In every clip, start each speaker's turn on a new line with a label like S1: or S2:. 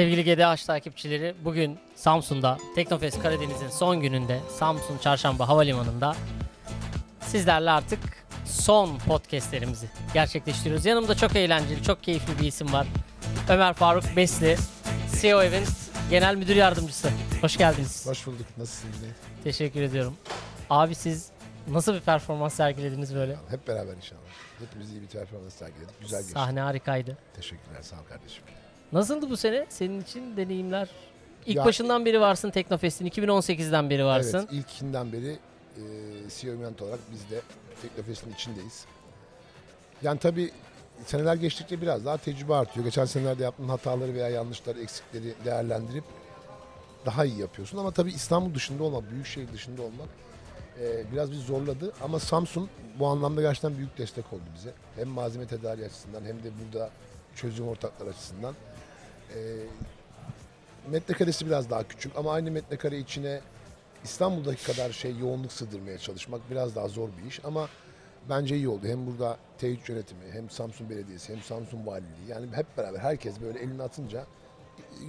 S1: Sevgili GDH takipçileri bugün Samsun'da Teknofest Karadeniz'in son gününde Samsun Çarşamba Havalimanı'nda sizlerle artık son podcastlerimizi gerçekleştiriyoruz. Yanımda çok eğlenceli, çok keyifli bir isim var. Ömer Faruk Besli, CEO Events Genel Müdür Yardımcısı. Hoş geldiniz.
S2: Hoş bulduk. Nasılsınız?
S1: Teşekkür ediyorum. Abi siz nasıl bir performans sergilediniz böyle?
S2: Hep beraber inşallah. Hepimiz iyi bir performans sergiledik. Güzel geçti.
S1: Sahne harikaydı.
S2: Teşekkürler. Sağ ol kardeşim.
S1: Nasıldı bu sene senin için deneyimler? İlk
S2: Ya-
S1: başından beri varsın Teknofest'in. 2018'den beri varsın.
S2: Evet, ilkinden beri e, CEO Event olarak biz de Teknofest'in içindeyiz. Yani tabii seneler geçtikçe biraz daha tecrübe artıyor. Geçen senelerde yaptığın hataları veya yanlışları, eksikleri değerlendirip daha iyi yapıyorsun. Ama tabii İstanbul dışında olmak, büyükşehir dışında olmak e, biraz bizi zorladı. Ama Samsun bu anlamda gerçekten büyük destek oldu bize. Hem malzeme tedariği açısından hem de burada çözüm ortaklar açısından. E, metrekaresi biraz daha küçük ama aynı metrekare içine İstanbul'daki kadar şey yoğunluk sığdırmaya çalışmak biraz daha zor bir iş ama bence iyi oldu. Hem burada T3 yönetimi, hem Samsun Belediyesi, hem Samsun Valiliği yani hep beraber herkes böyle elini atınca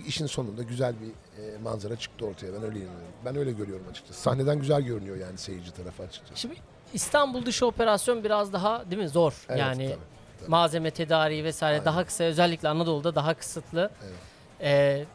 S2: işin sonunda güzel bir e, manzara çıktı ortaya. Ben öyle inanıyorum. Ben öyle görüyorum açıkçası. Sahneden güzel görünüyor yani seyirci tarafı açıkçası.
S1: Şimdi İstanbul dışı operasyon biraz daha değil mi zor?
S2: Evet,
S1: yani
S2: tabii, tabii.
S1: Malzeme tedariği vesaire
S2: Aynen.
S1: daha kısa özellikle Anadolu'da daha kısıtlı.
S2: Evet.
S1: Ee,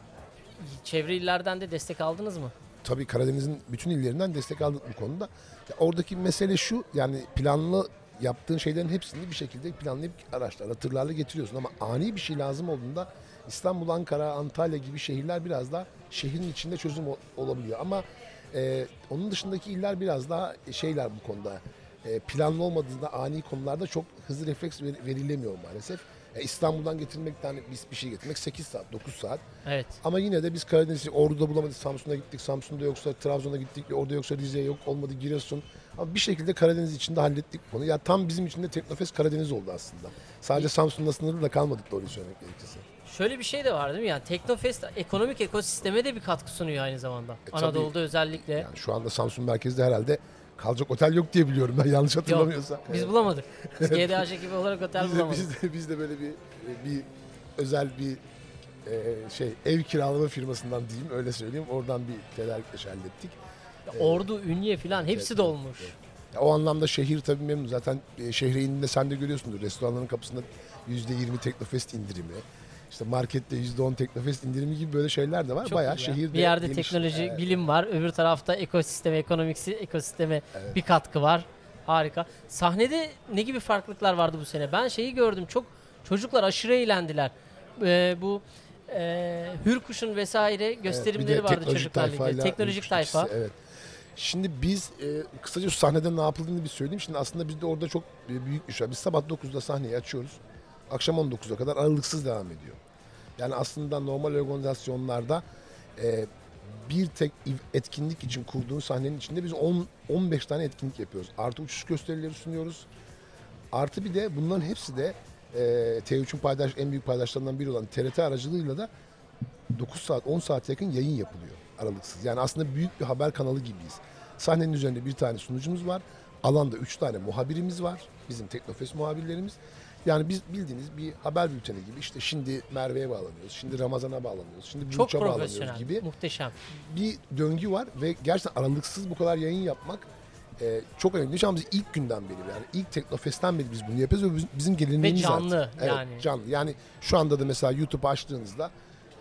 S1: çevre illerden de destek aldınız mı?
S2: tabii Karadeniz'in bütün illerinden destek aldık bu konuda. Ya oradaki mesele şu yani planlı yaptığın şeylerin hepsini bir şekilde planlayıp araçlarla, tırlarla getiriyorsun ama ani bir şey lazım olduğunda İstanbul, Ankara, Antalya gibi şehirler biraz daha şehrin içinde çözüm ol- olabiliyor ama e, onun dışındaki iller biraz daha şeyler bu konuda planlı olmadığında ani konularda çok hızlı refleks ver- verilemiyor maalesef. E, İstanbul'dan getirmekten bir, bir şey getirmek 8 saat, 9 saat.
S1: Evet.
S2: Ama yine de biz Karadeniz'i Ordu'da bulamadık. Samsun'a gittik. Samsun'da yoksa Trabzon'a gittik. Orada yoksa Rize yok. Olmadı Giresun. Ama bir şekilde Karadeniz içinde hallettik bu konuyu. Ya tam bizim için de Teknofest Karadeniz oldu aslında. Sadece Samsun'la sınırlı da kalmadık doğruyu söylemek gerekirse.
S1: Şöyle bir şey de var değil mi? Yani Teknofest ekonomik ekosisteme de bir katkı sunuyor aynı zamanda.
S2: E, tabii.
S1: Anadolu'da özellikle.
S2: Yani şu anda Samsun merkezde herhalde kalacak otel yok diye biliyorum ben yanlış hatırlamıyorsam.
S1: Biz
S2: Evet.
S1: bulamadık. Biz GDH ekibi olarak otel
S2: biz de,
S1: bulamadık.
S2: biz de biz de böyle bir bir özel bir e, şey ev kiralama firmasından diyeyim öyle söyleyeyim. Oradan bir tedarikleş hallettik.
S1: Ordu, Ünye falan hepsi
S2: evet,
S1: dolmuş.
S2: Ya o anlamda şehir tabii memnun. Zaten e, şehre indiğinde sen de görüyorsundur. Restoranların kapısında %20 Teknofest indirimi. İşte markette %10 Teknofest indirimi gibi böyle şeyler de var.
S1: Çok
S2: Bayağı
S1: ya.
S2: şehirde
S1: bir yerde
S2: geliş-
S1: teknoloji,
S2: Evet,
S1: bilim var. Öbür tarafta ekosisteme, ekonomiksi, ekosisteme
S2: Evet.
S1: bir katkı var. Harika. Sahnede ne gibi farklılıklar vardı bu sene? Ben şeyi gördüm. Çok çocuklar aşırı eğlendiler. Ee, bu e, Hürkuş'un vesaire
S2: evet, bir de
S1: gösterimleri vardı
S2: teknolojik
S1: çocuklarla ilgili.
S2: tayfayla
S1: Teknolojik
S2: ilişkisi,
S1: tayfa.
S2: Evet. Şimdi biz e, kısaca şu sahnede ne yapıldığını bir söyleyeyim. Şimdi aslında bizde orada çok e, büyük bir şey var. Biz sabah 9'da sahneyi açıyoruz. Akşam 19'a kadar aralıksız devam ediyor. Yani aslında normal organizasyonlarda e, bir tek etkinlik için kurduğun sahnenin içinde biz 10 15 tane etkinlik yapıyoruz. Artı uçuş gösterileri sunuyoruz. Artı bir de bunların hepsi de e, T3'ün paydaş, en büyük paydaşlarından biri olan TRT aracılığıyla da 9 saat 10 saat yakın yayın yapılıyor aralıksız. Yani aslında büyük bir haber kanalı gibiyiz. Sahnenin üzerinde bir tane sunucumuz var. Alanda 3 tane muhabirimiz var. Bizim Teknofest muhabirlerimiz. Yani biz bildiğiniz bir haber bülteni gibi işte şimdi Merve'ye bağlanıyoruz, şimdi Ramazan'a bağlanıyoruz, şimdi
S1: Çok
S2: Burç'a bağlanıyoruz
S1: profesyonel,
S2: gibi
S1: muhteşem.
S2: bir döngü var ve gerçekten aralıksız bu kadar yayın yapmak e, çok önemli. Şu an biz ilk günden beri yani ilk Teknofest'ten beri biz bunu yapıyoruz ve bizim, bizim geleneğimiz
S1: Ve canlı.
S2: Evet,
S1: yani.
S2: canlı. Yani şu anda da mesela YouTube açtığınızda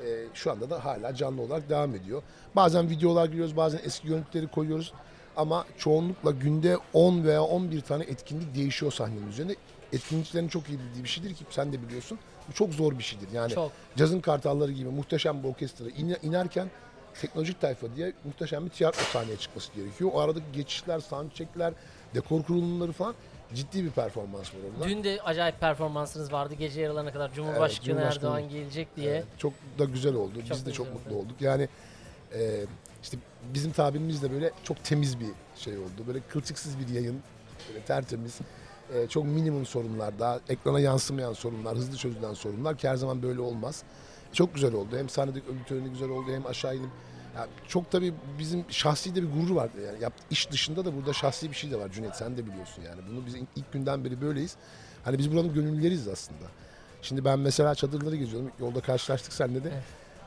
S2: e, şu anda da hala canlı olarak devam ediyor. Bazen videolar giriyoruz, bazen eski görüntüleri koyuyoruz. Ama çoğunlukla günde 10 veya 11 tane etkinlik değişiyor sahnenin üzerinde. Etkinliklerin çok iyi bildiği bir şeydir ki sen de biliyorsun. Bu çok zor bir şeydir. Yani
S1: Çok.
S2: cazın kartalları gibi muhteşem bir orkestra ine- inerken teknolojik tayfa diye muhteşem bir tiyatro sahneye çıkması gerekiyor. O aradaki geçişler, soundcheckler, dekor kurulumları falan ciddi bir performans var orada.
S1: Dün de acayip performansınız vardı gece yarılarına kadar. Cumhurbaşkanı,
S2: Cumhurbaşkanı.
S1: Erdoğan gelecek diye.
S2: Evet, çok da güzel oldu.
S1: Çok
S2: Biz de çok mutlu
S1: oldu.
S2: olduk. Yani e, işte bizim tabirimiz de böyle çok temiz bir şey oldu. Böyle kılçıksız bir yayın, böyle tertemiz. E, çok minimum sorunlar, daha ekrana yansımayan sorunlar, hızlı çözülen sorunlar ki her zaman böyle olmaz. Çok güzel oldu. Hem sahnedeki ödül töreni güzel oldu hem aşağı inip ya çok tabii bizim şahsi de bir gurur var. Yani yap, iş dışında da burada şahsi bir şey de var Cüneyt sen de biliyorsun yani. Bunu biz ilk günden beri böyleyiz. Hani biz buranın gönüllüleriyiz aslında. Şimdi ben mesela çadırları geziyorum. Yolda karşılaştık seninle de.
S1: Evet.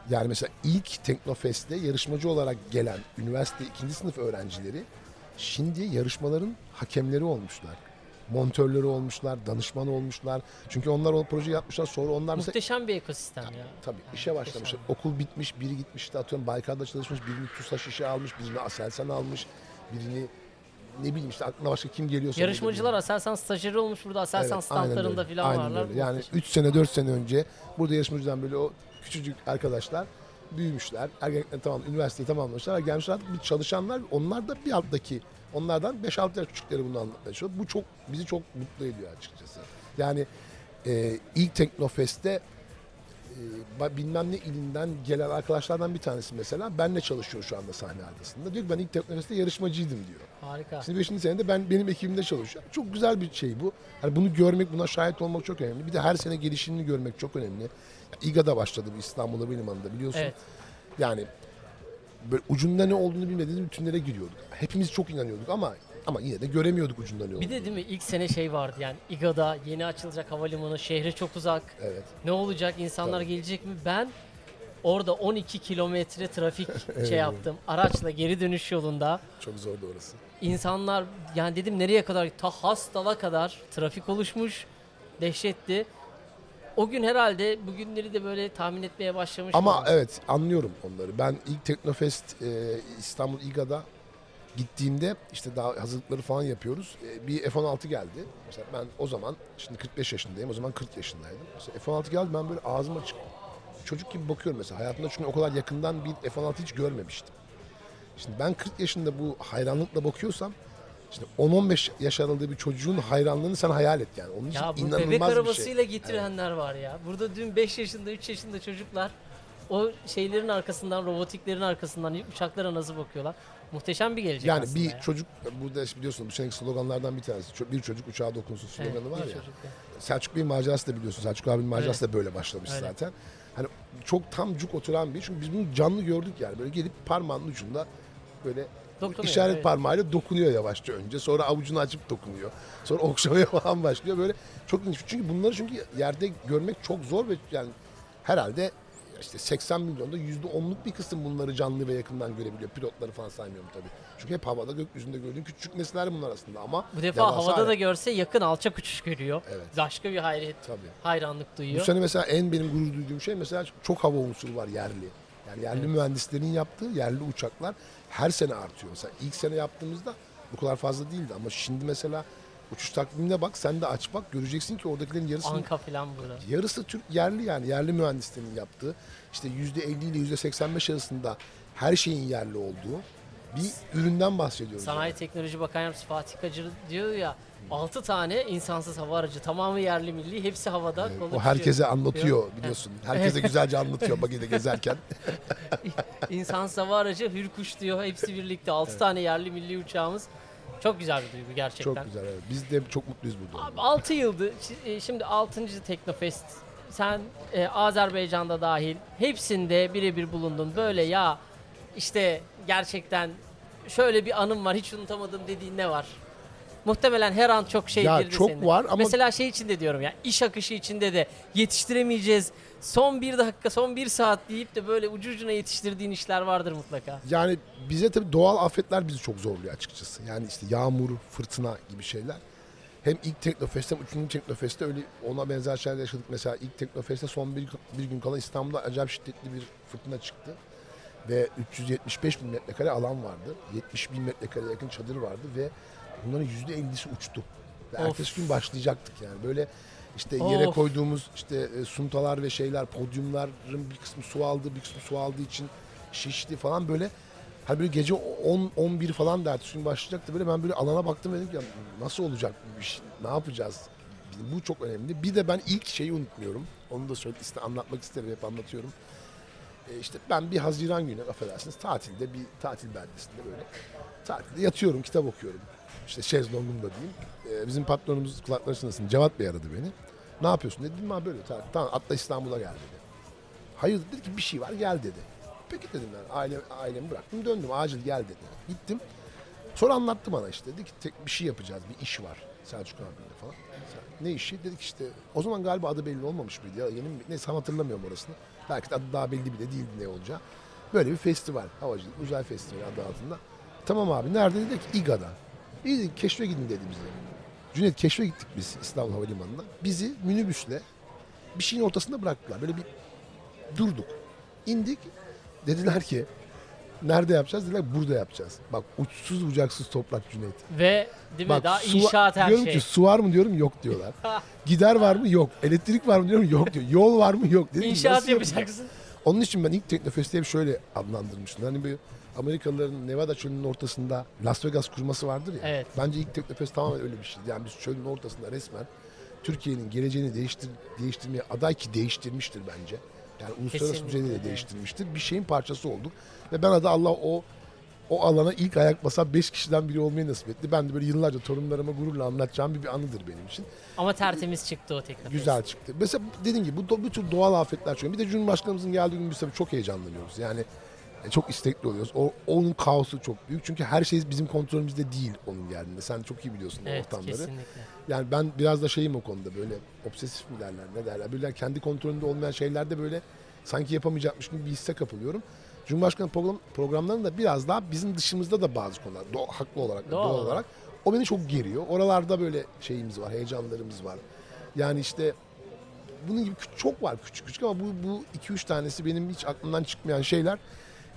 S2: Yani mesela ilk Teknofest'te yarışmacı olarak gelen üniversite ikinci sınıf öğrencileri şimdi yarışmaların hakemleri olmuşlar. Montörleri olmuşlar, danışman olmuşlar. Çünkü onlar o projeyi yapmışlar. Sonra onlar mesela
S1: Muhteşem bir ekosistem ya.
S2: Tabii işe başlamışlar. Okul bitmiş, biri gitmiş işte atıyorum Baykar'da çalışmış, birini TUSAŞ işe almış, birini Aselsan almış, birini ne bileyim işte aklına başka kim geliyorsa.
S1: Yarışmacılar Aselsan stajyeri olmuş burada Aselsan
S2: Evet,
S1: standlarında falan varlar.
S2: öyle. Yani
S1: Muhteşem.
S2: 3 sene 4 sene önce burada yarışmacıdan böyle o küçücük arkadaşlar büyümüşler. Ergenlikten tamam üniversiteyi tamamlamışlar. Gelmişler artık bir çalışanlar onlar da bir alttaki onlardan 5-6 yaş küçükleri bunu anlatıyor. Bu çok bizi çok mutlu ediyor açıkçası. Yani e, ilk Teknofest'te e, bilmem ne ilinden gelen arkadaşlardan bir tanesi mesela benle çalışıyor şu anda sahne arkasında. Diyor ki ben ilk Teknofest'te yarışmacıydım diyor.
S1: Harika.
S2: Şimdi 5. senede ben benim ekibimde çalışıyor. Çok güzel bir şey bu. Hani bunu görmek, buna şahit olmak çok önemli. Bir de her sene gelişimini görmek çok önemli. İGA'da başladı bu İstanbul'da benim anında biliyorsun.
S1: Evet.
S2: Yani böyle ucunda ne olduğunu bilmediğimiz bütünlere giriyorduk. Hepimiz çok inanıyorduk ama ama yine de göremiyorduk ucunda ne olduğunu.
S1: Bir de değil mi ilk sene şey vardı yani İGA'da yeni açılacak havalimanı şehre çok uzak.
S2: Evet.
S1: Ne olacak insanlar
S2: Tabii.
S1: gelecek mi? Ben orada 12 kilometre trafik şey yaptım. Araçla geri dönüş yolunda.
S2: Çok zordu orası.
S1: İnsanlar yani dedim nereye kadar ta Hastal'a kadar trafik oluşmuş. Dehşetti. O gün herhalde bugünleri de böyle tahmin etmeye başlamış.
S2: Ama evet anlıyorum onları. Ben ilk Teknofest e, İstanbul İGA'da gittiğimde işte daha hazırlıkları falan yapıyoruz. E, bir F-16 geldi. Mesela ben o zaman şimdi 45 yaşındayım. O zaman 40 yaşındaydım. Mesela F-16 geldi ben böyle ağzım açık. Çocuk gibi bakıyorum mesela. Hayatımda çünkü o kadar yakından bir F-16 hiç görmemiştim. Şimdi ben 40 yaşında bu hayranlıkla bakıyorsam işte 10-15 yaş aralığı bir çocuğun hayranlığını sen hayal et yani. Onun için
S1: Ya bu
S2: inanılmaz
S1: bebek
S2: şey.
S1: arabasıyla getirenler var ya. Burada dün 5 yaşında 3 yaşında çocuklar o şeylerin arkasından robotiklerin arkasından uçaklara nasıl bakıyorlar. Muhteşem bir gelecek
S2: Yani bir
S1: ya.
S2: çocuk burada biliyorsun bu seneki sloganlardan bir tanesi. Bir çocuk uçağa dokunsun
S1: Evet,
S2: sloganı var
S1: bir
S2: ya.
S1: çocuk ya.
S2: Selçuk Bey'in macerası da biliyorsun. Selçuk abinin macerası da böyle başlamış
S1: Öyle.
S2: zaten. Hani çok tam cuk oturan bir. Çünkü biz bunu canlı gördük yani. Böyle gelip parmağının ucunda böyle
S1: Dokunuyor,
S2: işaret
S1: evet.
S2: parmağıyla dokunuyor yavaşça önce. Sonra avucunu açıp dokunuyor. Sonra okşamaya falan başlıyor. Böyle çok ilginç. Çünkü bunları çünkü yerde görmek çok zor ve yani herhalde işte 80 milyonda %10'luk bir kısım bunları canlı ve yakından görebiliyor. Pilotları falan saymıyorum tabii. Çünkü hep havada gökyüzünde gördüğün küçük nesneler bunlar aslında ama
S1: Bu defa havada da görse yakın alçak uçuş görüyor.
S2: Evet.
S1: Başka bir hayret,
S2: Tabii.
S1: hayranlık
S2: Bu
S1: duyuyor.
S2: sene mesela en benim gurur duyduğum şey mesela çok hava unsuru var yerli. Yani yerli mühendislerin yaptığı yerli uçaklar her sene artıyor. Mesela ilk sene yaptığımızda bu kadar fazla değildi ama şimdi mesela uçuş takvimine bak sen de aç bak göreceksin ki oradakilerin yarısının
S1: Anka falan burada.
S2: yarısı Türk yerli yani yerli mühendislerin yaptığı işte yüzde 50 ile yüzde 85 arasında her şeyin yerli olduğu bir üründen bahsediyoruz.
S1: Sanayi Teknoloji Bakan Yardımcısı Fatih Kacır diyor ya 6 tane insansız hava aracı tamamı yerli milli hepsi havada.
S2: Evet, o herkese
S1: uçuyor.
S2: anlatıyor biliyorsun. Herkese güzelce anlatıyor bagide gezerken.
S1: İnsansız hava aracı Hürkuş diyor hepsi birlikte 6 tane yerli milli uçağımız. Çok güzel bir duygu gerçekten.
S2: Çok güzel evet. Biz de çok mutluyuz burada.
S1: Abi 6 yıldı. E, Şimdi 6. Teknofest. Sen e, Azerbaycan'da dahil hepsinde birebir bulundun. Böyle ya işte gerçekten şöyle bir anım var hiç unutamadım dediğin ne var? Muhtemelen her an çok şey
S2: Ya
S1: girdi
S2: çok
S1: senin.
S2: var ama-
S1: Mesela şey içinde diyorum ya iş akışı içinde de yetiştiremeyeceğiz. Son bir dakika, son bir saat deyip de böyle ucu ucuna yetiştirdiğin işler vardır mutlaka.
S2: Yani bize tabii doğal afetler bizi çok zorluyor açıkçası. Yani işte yağmur, fırtına gibi şeyler. Hem ilk Teknofest'te hem üçüncü Teknofest'te öyle ona benzer şeyler yaşadık. Mesela ilk Teknofest'te son bir, bir gün kala İstanbul'da acayip şiddetli bir fırtına çıktı. Ve 375 bin metrekare alan vardı. 70 bin metrekare yakın çadır vardı ve bunların %50'si uçtu. Ve
S1: Of.
S2: ertesi gün başlayacaktık yani. Böyle işte yere
S1: Of.
S2: koyduğumuz işte e, suntalar ve şeyler, podyumların bir kısmı su aldı, bir kısmı su aldığı için şişti falan böyle. Hani böyle gece 10 11 falan da ertesi gün başlayacaktı. Böyle ben böyle alana baktım ve dedim ki "Ya nasıl olacak bu iş? Ne yapacağız? Bu çok önemli. Bir de ben ilk şeyi unutmuyorum. Onu da söyle, anlatmak isterim. Hep anlatıyorum. E işte ben bir Haziran günü affedersiniz tatilde bir tatil beldesinde böyle tatilde yatıyorum kitap okuyorum. İşte şezlongumda diyeyim. E, bizim patronumuz kulakları çınlasın Cevat Bey aradı beni. Ne yapıyorsun dedim ha böyle tatil. Tamam atla İstanbul'a gel dedi. Hayır dedi ki bir şey var gel dedi. Peki dedim ben aile, ailemi bıraktım döndüm acil gel dedi. Gittim. Sonra anlattı bana işte dedi ki tek bir şey yapacağız bir iş var Selçuk abiyle falan. Ne işi? Dedik işte o zaman galiba adı belli olmamış mıydı ya yeni mi? Neyse hatırlamıyorum orasını. Belki de adı daha belli bile değildi ne olacağı. Böyle bir festival. Havacılık Uzay Festivali adı altında. Tamam abi nerede dedik? İGA'da. İyi keşfe gidin dedi bize. Cüneyt keşfe gittik biz İstanbul Havalimanı'na. Bizi minibüsle bir şeyin ortasında bıraktılar. Böyle bir durduk. İndik. Dediler ki nerede yapacağız? Dediler burada yapacağız. Bak uçsuz bucaksız toprak Cüneyt.
S1: Ve değil mi?
S2: Bak,
S1: Daha
S2: su-
S1: inşaat her
S2: diyorum
S1: şey.
S2: ki su var mı diyorum yok diyorlar. Gider var mı yok. Elektrik var mı diyorum yok diyor. Yol var mı yok. Dedim,
S1: İnşaat yapacaksın.
S2: Onun için ben ilk Teknofest'i hep şöyle adlandırmıştım. Hani bir Amerikalıların Nevada çölünün ortasında Las Vegas kurması vardır ya.
S1: Evet.
S2: Bence ilk Teknofest tamamen öyle bir şeydi. Yani biz çölün ortasında resmen Türkiye'nin geleceğini değiştir, değiştirmeye aday ki değiştirmiştir bence. Yani uluslararası
S1: Kesinlikle,
S2: düzeyde de değiştirmiştir. Bir şeyin parçası olduk. Ve ben adı Allah o o alana ilk ayak basan 5 kişiden biri olmayı nasip etti. Ben de böyle yıllarca torunlarıma gururla anlatacağım bir, bir anıdır benim için.
S1: Ama tertemiz çıktı o teknofest.
S2: Güzel çıktı. Mesela dediğim gibi bu, bu tür doğal afetler çıkıyor. Bir de Cumhurbaşkanımızın geldiği gün biz tabii çok heyecanlanıyoruz. Yani çok istekli oluyoruz. O, onun kaosu çok büyük. Çünkü her şey bizim kontrolümüzde değil onun geldiğinde. Sen çok iyi biliyorsun o
S1: Evet
S2: ortamları.
S1: kesinlikle.
S2: Yani ben biraz da şeyim o konuda böyle obsesif mi derler ne derler. Böyle kendi kontrolünde olmayan şeylerde böyle sanki yapamayacakmış gibi bir hisse kapılıyorum. Cumhurbaşkanı program, programlarında biraz daha bizim dışımızda da bazı konular do- haklı olarak
S1: Doğal
S2: doğal,
S1: olarak.
S2: o beni çok geriyor. Oralarda böyle şeyimiz var, heyecanlarımız var. Yani işte bunun gibi çok var küçük küçük ama bu bu 2 3 tanesi benim hiç aklımdan çıkmayan şeyler.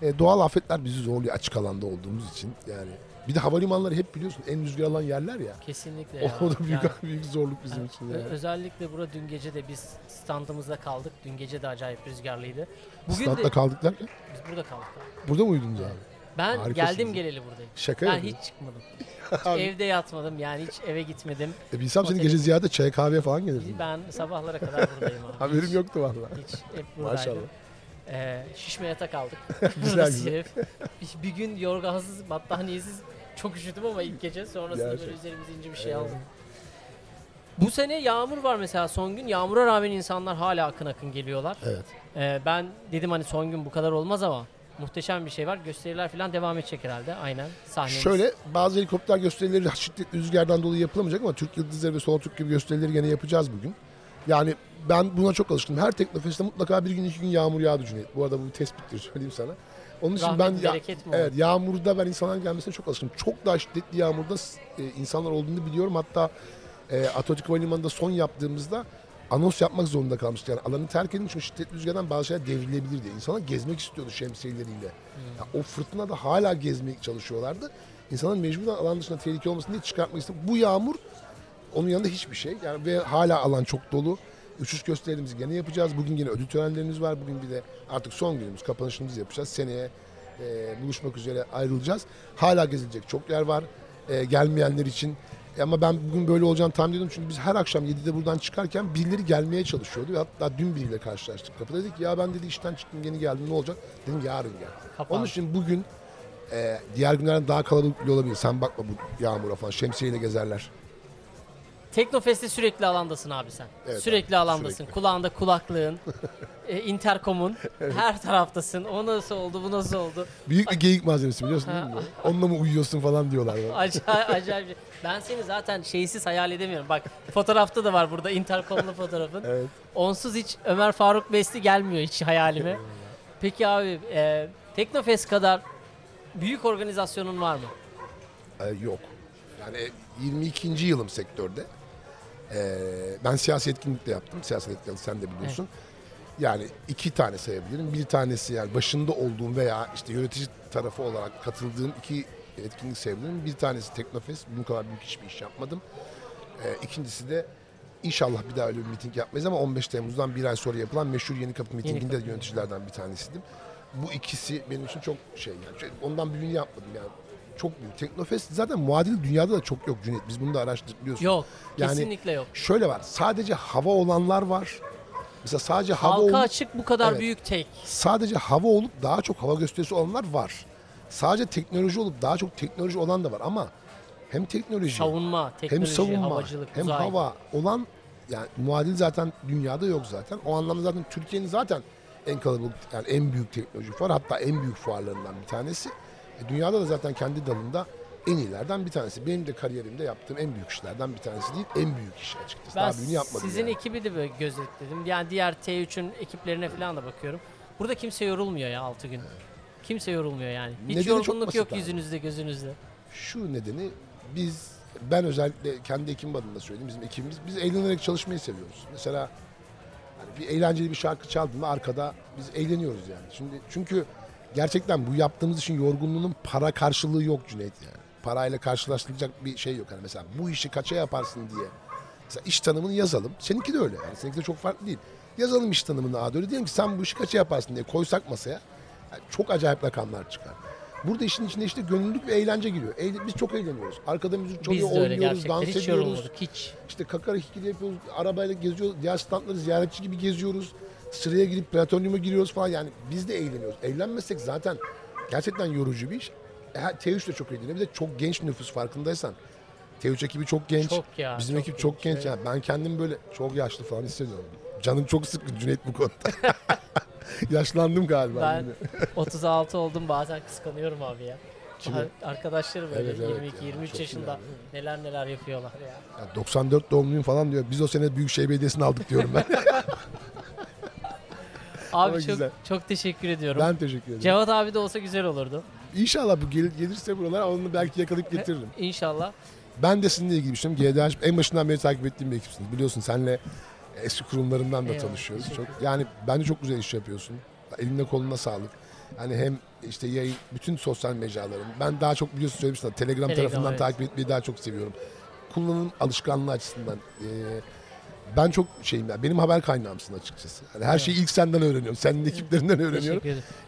S2: E, doğal afetler bizi zorluyor açık alanda olduğumuz için. Yani bir de havalimanları hep biliyorsun en rüzgar alan yerler ya.
S1: Kesinlikle
S2: O
S1: ya.
S2: da büyük
S1: Yani-
S2: büyük zorluk bizim için.
S1: Ö-
S2: Yani.
S1: Özellikle burada dün gece de biz standımızda kaldık. Dün gece de acayip rüzgarlıydı. Bugün
S2: Standta
S1: de
S2: kaldık derken
S1: biz burada kaldık.
S2: burada mı uyudunuz abi?
S1: Ben
S2: Harikasınız
S1: geldim geleli buradayım.
S2: Şaka
S1: Ben hiç çıkmadım.
S2: Abi.
S1: Evde yatmadım yani hiç eve gitmedim.
S2: E, bilsem seni
S1: Otel-
S2: gece ziyade çay kahveye falan gelirdim.
S1: Ben sabahlara kadar buradayım abi.
S2: Haberim
S1: Hiç-
S2: yoktu valla.
S1: Hiç hep buradaydım.
S2: Maşallah.
S1: Ee, şişme yatak aldık.
S2: Güzel, güzel.
S1: Bir, gün yorgansız, battaniyesiz çok üşüdüm ama ilk gece sonrasında böyle
S2: Gerçek.
S1: üzerimize ince bir şey
S2: Evet.
S1: aldım. Bu sene yağmur var mesela son gün. Yağmura rağmen insanlar hala akın akın geliyorlar.
S2: Evet.
S1: Ee, ben dedim hani son gün bu kadar olmaz ama muhteşem bir şey var. Gösteriler falan devam edecek herhalde. Aynen sahnemiz.
S2: Şöyle bazı helikopter gösterileri şiddetli rüzgardan dolayı yapılamayacak ama Türk Yıldızları ve Sola Türk gibi gösterileri gene yapacağız bugün. Yani ben buna çok alıştım. Her Teknofest'te mutlaka bir gün iki gün yağmur yağdı Cüneyt. Bu arada bu bir tespittir söyleyeyim sana. Onun için
S1: Rahmet,
S2: ben ya- evet yağmurda ben insanların gelmesine çok alıştım. Çok daha şiddetli yağmurda e, insanlar olduğunu biliyorum. Hatta e, Atatürk Havalimanı'nda son yaptığımızda anons yapmak zorunda kalmıştı. Yani alanı terk edin çünkü şiddetli rüzgardan bazı şeyler devrilebilir diye. İnsanlar gezmek istiyordu şemsiyeleriyle. Ya o fırtınada hala gezmeye çalışıyorlardı. İnsanlar mecburen alan dışında tehlike olmasın diye çıkartmak istedi. Bu yağmur onun yanında hiçbir şey. Yani ve hala alan çok dolu. Uçuş gösterilerimizi gene yapacağız. Bugün yine ödül törenlerimiz var. Bugün bir de artık son günümüz kapanışımızı yapacağız. Seneye e, buluşmak üzere ayrılacağız. Hala gezilecek çok yer var. E, gelmeyenler için. E, ama ben bugün böyle olacağını tahmin ediyordum. Çünkü biz her akşam 7'de buradan çıkarken birileri gelmeye çalışıyordu. Ve hatta dün biriyle karşılaştık kapıda. Dedik ya ben dedi işten çıktım yeni geldim ne olacak? Dedim yarın gel.
S1: Kapan.
S2: Onun için bugün e, diğer günlerden daha kalabalık olabilir. Sen bakma bu yağmura falan. Şemsiyeyle gezerler.
S1: Teknofest'te sürekli alandasın abi sen.
S2: Evet
S1: sürekli
S2: abi,
S1: alandasın.
S2: sürekli.
S1: Kulağında kulaklığın, e, interkomun, her taraftasın. O nasıl oldu, bu nasıl oldu?
S2: Büyük bir geyik malzemesi biliyorsun değil mi? Onunla mı uyuyorsun falan diyorlar.
S1: Acayip, acayip. Ben seni zaten şeysiz hayal edemiyorum. Bak fotoğrafta da var burada interkomlu fotoğrafın.
S2: Evet.
S1: Onsuz hiç Ömer Faruk Besti gelmiyor hiç hayalime. Peki abi e, Teknofest kadar büyük organizasyonun var mı?
S2: Ee, yok. Yani 22. yılım sektörde. Ee, ben siyasi etkinlik de yaptım. Siyasal etkinlik sen de biliyorsun. Yani iki tane sayabilirim. Bir tanesi yani başında olduğum veya işte yönetici tarafı olarak katıldığım iki etkinlik sayabilirim. Bir tanesi Teknofest. Bunun kadar büyük hiçbir iş yapmadım. Ee, ikincisi de inşallah bir daha öyle bir miting yapmayız ama 15 Temmuz'dan bir ay sonra yapılan meşhur Yeni Kapı mitinginde
S1: Kapı.
S2: yöneticilerden bir tanesiydim. Bu ikisi benim için çok şey yani. Şey, Ondan büyüğünü yapmadım yani. Çok büyük. Teknofest zaten muadili dünyada da çok yok Cüneyt. Biz bunu da araştırdık biliyorsun.
S1: Yok.
S2: Yani-
S1: kesinlikle yok.
S2: Şöyle var. Sadece hava olanlar var. Mesela sadece hava
S1: Halka
S2: olup,
S1: açık bu kadar
S2: Evet.
S1: büyük tek.
S2: sadece hava olup daha çok hava gösterisi olanlar var. Sadece teknoloji olup daha çok teknoloji olan da var ama hem teknoloji
S1: Savunma,
S2: hem
S1: teknoloji,
S2: savunma
S1: havacılık,
S2: hem
S1: uzay.
S2: hava olan yani muadil zaten dünyada yok zaten. O anlamda zaten Türkiye'nin zaten en kalabalık yani en büyük teknoloji fuarı hatta en büyük fuarlarından bir tanesi. E, dünyada da zaten kendi dalında en iyilerden bir tanesi. Benim de kariyerimde yaptığım en büyük işlerden bir tanesi değil, en büyük iş açıkçası.
S1: Ben
S2: Daha büyüğünü yapmadım
S1: sizin
S2: yani.
S1: ekibi de böyle gözetledim. Yani diğer T3'ün ekiplerine falan da bakıyorum. Burada kimse yorulmuyor ya 6 gün. Kimse yorulmuyor yani. Hiç
S2: Nedeni çok
S1: yorgunluk
S2: basit
S1: yok
S2: abi.
S1: yüzünüzde gözünüzde.
S2: Şu nedeni biz, ben özellikle kendi ekibim adına söyleyeyim, bizim ekibimiz, biz eğlenerek çalışmayı seviyoruz. Mesela hani bir eğlenceli bir şarkı çaldığında arkada biz eğleniyoruz yani. Şimdi çünkü gerçekten bu yaptığımız işin yorgunluğunun para karşılığı yok Cüneyt yani. Parayla karşılaştırılacak bir şey yok. Hani mesela bu işi kaça yaparsın diye. Mesela iş tanımını yazalım. Seninki de öyle yani. Seninki de çok farklı değil. Yazalım iş tanımını abi. Öyle diyelim ki sen bu işi kaça yaparsın diye koysak masaya. yani çok acayip rakamlar çıkar. Burada işin içinde işte gönüllülük ve eğlence giriyor. Eğle- biz çok eğleniyoruz. Arkada müzik çalıyor,
S1: Biz de öyle
S2: oynuyoruz,
S1: gerçekten.
S2: dans
S1: Hiç
S2: ediyoruz.
S1: yorulmadık hiç.
S2: İşte kakara hikili yapıyoruz, arabayla geziyoruz, diğer standları ziyaretçi gibi geziyoruz. Sıraya girip platonyuma giriyoruz falan yani biz de eğleniyoruz. Eğlenmezsek zaten gerçekten yorucu bir iş. E, ha, T3 de çok eğleniyor. Bir de çok genç nüfus farkındaysan. T3 ekibi çok genç.
S1: Çok ya.
S2: Bizim ekip çok genç.
S1: evet.
S2: Yani ben kendim böyle çok yaşlı falan hissediyorum. Canım çok sıkkın Cüneyt bu konuda. Yaşlandım galiba.
S1: Ben
S2: yine.
S1: 36 oldum bazen kıskanıyorum abi ya.
S2: Kimi?
S1: Ar- Arkadaşlarım böyle
S2: Evet, evet
S1: 22
S2: ya,
S1: 23
S2: çok
S1: yaşında
S2: ileride.
S1: neler neler yapıyorlar ya.
S2: Ya 94 doğumluyum falan diyor. Biz o sene Büyükşehir Belediyesi'ni aldık diyorum ben.
S1: Abi çok
S2: güzel.
S1: çok teşekkür ediyorum.
S2: ben teşekkür ederim.
S1: Cevat abi de olsa güzel olurdu.
S2: İnşallah bu gel- gelirse buralara onu belki yakalayıp getiririm.
S1: İnşallah.
S2: Ben de sizinle ilgili düşünüyorum. GDH en başından beri takip ettiğim bir ekipsiniz. Biliyorsun senle eski kurumlarından da
S1: Eyvallah,
S2: tanışıyoruz.
S1: teşekkür
S2: Çok yani bence çok güzel iş yapıyorsun. Eline koluna sağlık. Yani hem işte yayın, bütün sosyal mecraların. Ben daha çok biliyorsun söylemiştim. Telegram,
S1: Telegram,
S2: tarafından
S1: evet.
S2: takip etmeyi daha çok seviyorum. Kullanım alışkanlığı açısından. Ee, ben çok şeyim ya. Benim haber kaynağımsın açıkçası. Yani her şeyi ilk senden öğreniyorum. Senin ekiplerinden öğreniyorum.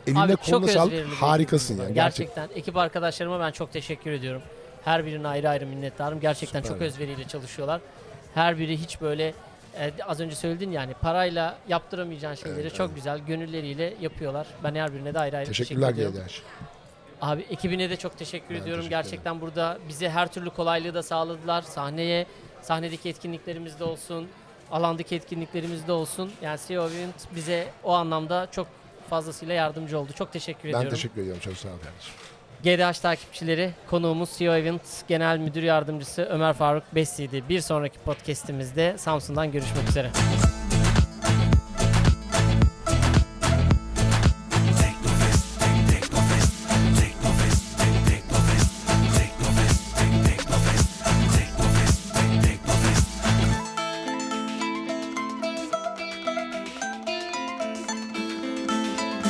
S2: Eline
S1: Abi
S2: koluna sağlık. Harikasın yani. Gerçekten.
S1: Gerçekten ekip arkadaşlarıma ben çok teşekkür ediyorum. Her birine ayrı ayrı minnettarım. Gerçekten
S2: Süper.
S1: çok özveriyle çalışıyorlar. Her biri hiç böyle e, az önce söyledin yani parayla yaptıramayacağın şeyleri
S2: Evet,
S1: çok
S2: evet.
S1: güzel gönülleriyle yapıyorlar. Ben her birine de ayrı ayrı
S2: Teşekkürler
S1: teşekkür ediyorum.
S2: GDH.
S1: Abi ekibine de çok teşekkür
S2: Ben
S1: ediyorum.
S2: teşekkür
S1: Gerçekten burada bize her türlü kolaylığı da sağladılar. Sahneye, sahnedeki etkinliklerimizde olsun, alandaki etkinliklerimizde olsun. Yani CEO Event bize o anlamda çok fazlasıyla yardımcı oldu. Çok teşekkür
S2: Ben
S1: ediyorum.
S2: teşekkür ediyorum. Çok sağ ol kardeşim.
S1: GDH takipçileri konuğumuz CEO Event Genel Müdür Yardımcısı Ömer Faruk Bessi'ydi. Bir sonraki podcast'imizde Samsun'dan görüşmek üzere.